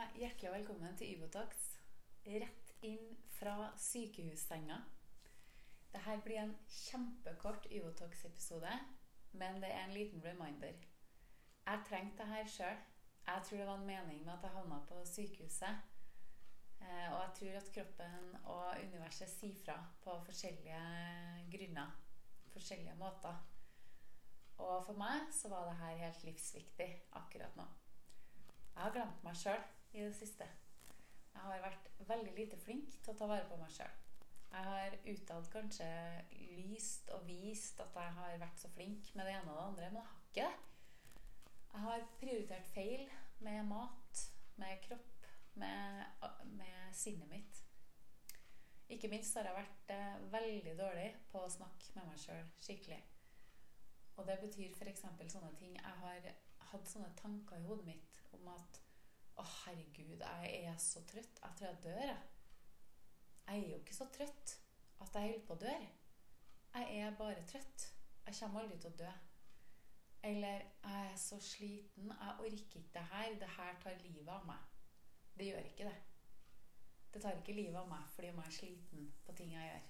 hjertelig velkommen til Ubotox. Rett inn fra sykehussenga. Dette blir en kjempekort Ubotox-episode, men det er en liten reminder. Jeg trengte det her sjøl. Jeg tror det var en mening med at jeg havna på sykehuset. Eh, og jeg tror at kroppen og universet sier fra på forskjellige grunner. Forskjellige måter. Og for meg så var det her helt livsviktig akkurat nå. Jeg har glemt meg sjøl i det siste. Jeg har vært veldig lite flink til å ta vare på meg sjøl. Jeg har utad kanskje lyst og vist at jeg har vært så flink med det ene og det andre, men jeg har ikke det. Jeg har prioritert feil med mat, med kropp, med, med sinnet mitt. Ikke minst har jeg vært eh, veldig dårlig på å snakke med meg sjøl skikkelig. Og det betyr f.eks. sånne ting Jeg har hatt sånne tanker i hodet mitt om at å, herregud, jeg er så trøtt. Jeg tror jeg dør, jeg. Jeg er jo ikke så trøtt at jeg holder på å dø. Jeg er bare trøtt. Jeg kommer aldri til å dø. Eller jeg er så sliten, jeg orker ikke det her. Det her tar livet av meg. Det gjør ikke det. Det tar ikke livet av meg fordi om jeg er sliten på ting jeg gjør.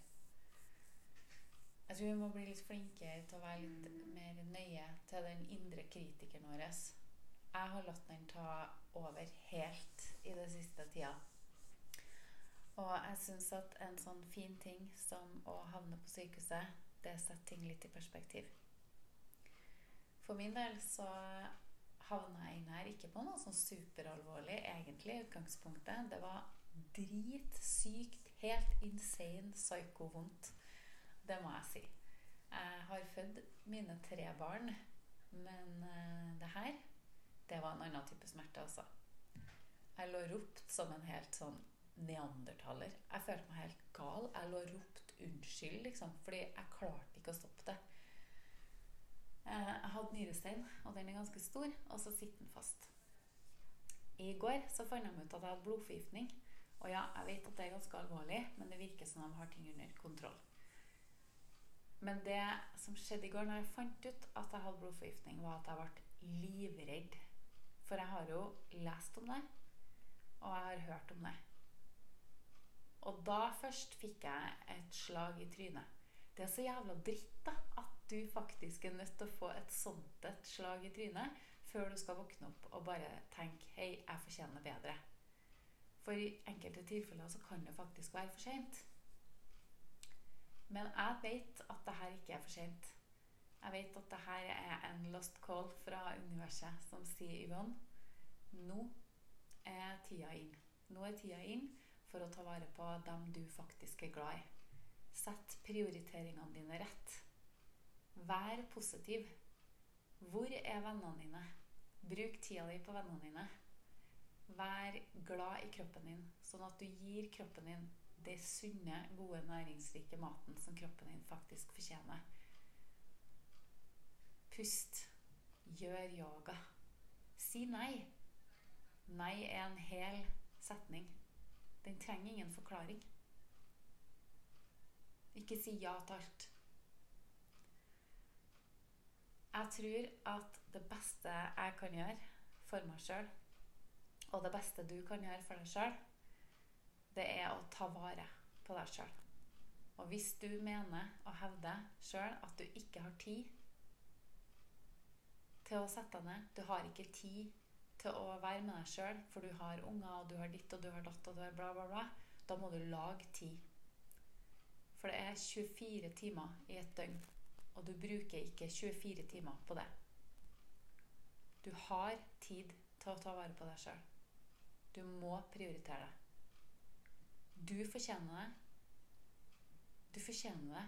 Jeg tror vi må bli litt flinkere til å være litt mer nøye til den indre kritikeren vår. Jeg har latt den ta over helt i det siste tida. Og jeg syns at en sånn fin ting som å havne på sykehuset, det setter ting litt i perspektiv. For min del så havna jeg inn her ikke på noe sånn superalvorlig, egentlig, i utgangspunktet. Det var dritsykt, helt insane psyko-vondt. Det må jeg si. Jeg har født mine tre barn, men uh, det her, det var en annen type smerte, altså. Jeg lå ropt som en helt sånn neandertaler. Jeg følte meg helt gal. Jeg lå ropt unnskyld, liksom, fordi jeg klarte ikke å stoppe det. Uh, jeg hadde nyrestein, og den er ganske stor, og så sitter den fast. I går så fant de ut at jeg hadde blodforgiftning. Og ja, jeg vet at det er ganske alvorlig, men det virker som de har ting under kontroll. Men det som skjedde i går, når jeg fant ut at jeg hadde blodforgiftning, var at jeg ble livredd. For jeg har jo lest om det, og jeg har hørt om det. Og da først fikk jeg et slag i trynet. Det er så jævla dritt da, at du faktisk er nødt til å få et sånt et slag i trynet før du skal våkne opp og bare tenke 'Hei, jeg fortjener bedre'. For i enkelte tilfeller så kan det faktisk være for seint. Men jeg vet at det her ikke er for sent. Jeg vet at det her er en lost call fra universet som sier Yvonne, nå er tida inn. Nå er tida inn for å ta vare på dem du faktisk er glad i. Sett prioriteringene dine rett. Vær positiv. Hvor er vennene dine? Bruk tida di på vennene dine. Vær glad i kroppen din, sånn at du gir kroppen din det sunne, gode, næringsrike maten som kroppen din faktisk fortjener. Pust. Gjør yoga. Si nei. Nei er en hel setning. Den trenger ingen forklaring. Ikke si ja til alt. Jeg tror at det beste jeg kan gjøre for meg sjøl, og det beste du kan gjøre for deg sjøl, det er å ta vare på deg sjøl. Og hvis du mener og hevder sjøl at du ikke har tid til å sette deg ned, du har ikke tid til å være med deg sjøl, for du har unger, og du har ditt, og du har datt, og du har bla, bla, bla, da må du lage tid. For det er 24 timer i et døgn, og du bruker ikke 24 timer på det. Du har tid til å ta vare på deg sjøl. Du må prioritere det. Du fortjener det. Du fortjener det.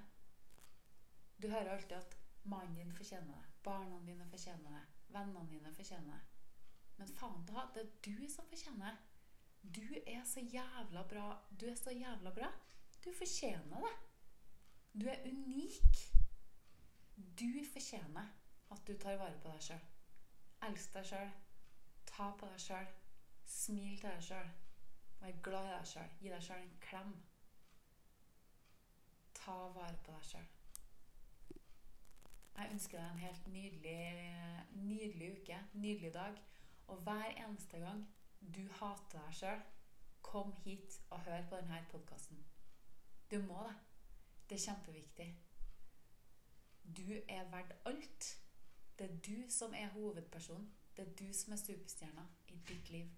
Du hører alltid at mannen din fortjener det, barna dine fortjener det, vennene dine fortjener det. Men faen da, det er du som fortjener det. Du er så jævla bra. Du er så jævla bra. Du fortjener det. Du er unik. Du fortjener at du tar vare på deg sjøl. Elsk deg sjøl. Ta på deg sjøl. Smil til deg sjøl. Vær glad i deg sjøl. Gi deg sjøl en klem. Ta vare på deg sjøl. Jeg ønsker deg en helt nydelig, nydelig uke, nydelig dag. Og hver eneste gang du hater deg sjøl, kom hit og hør på denne podkasten. Du må det. Det er kjempeviktig. Du er verdt alt. Det er du som er hovedpersonen. Det er du som er superstjerna i ditt liv.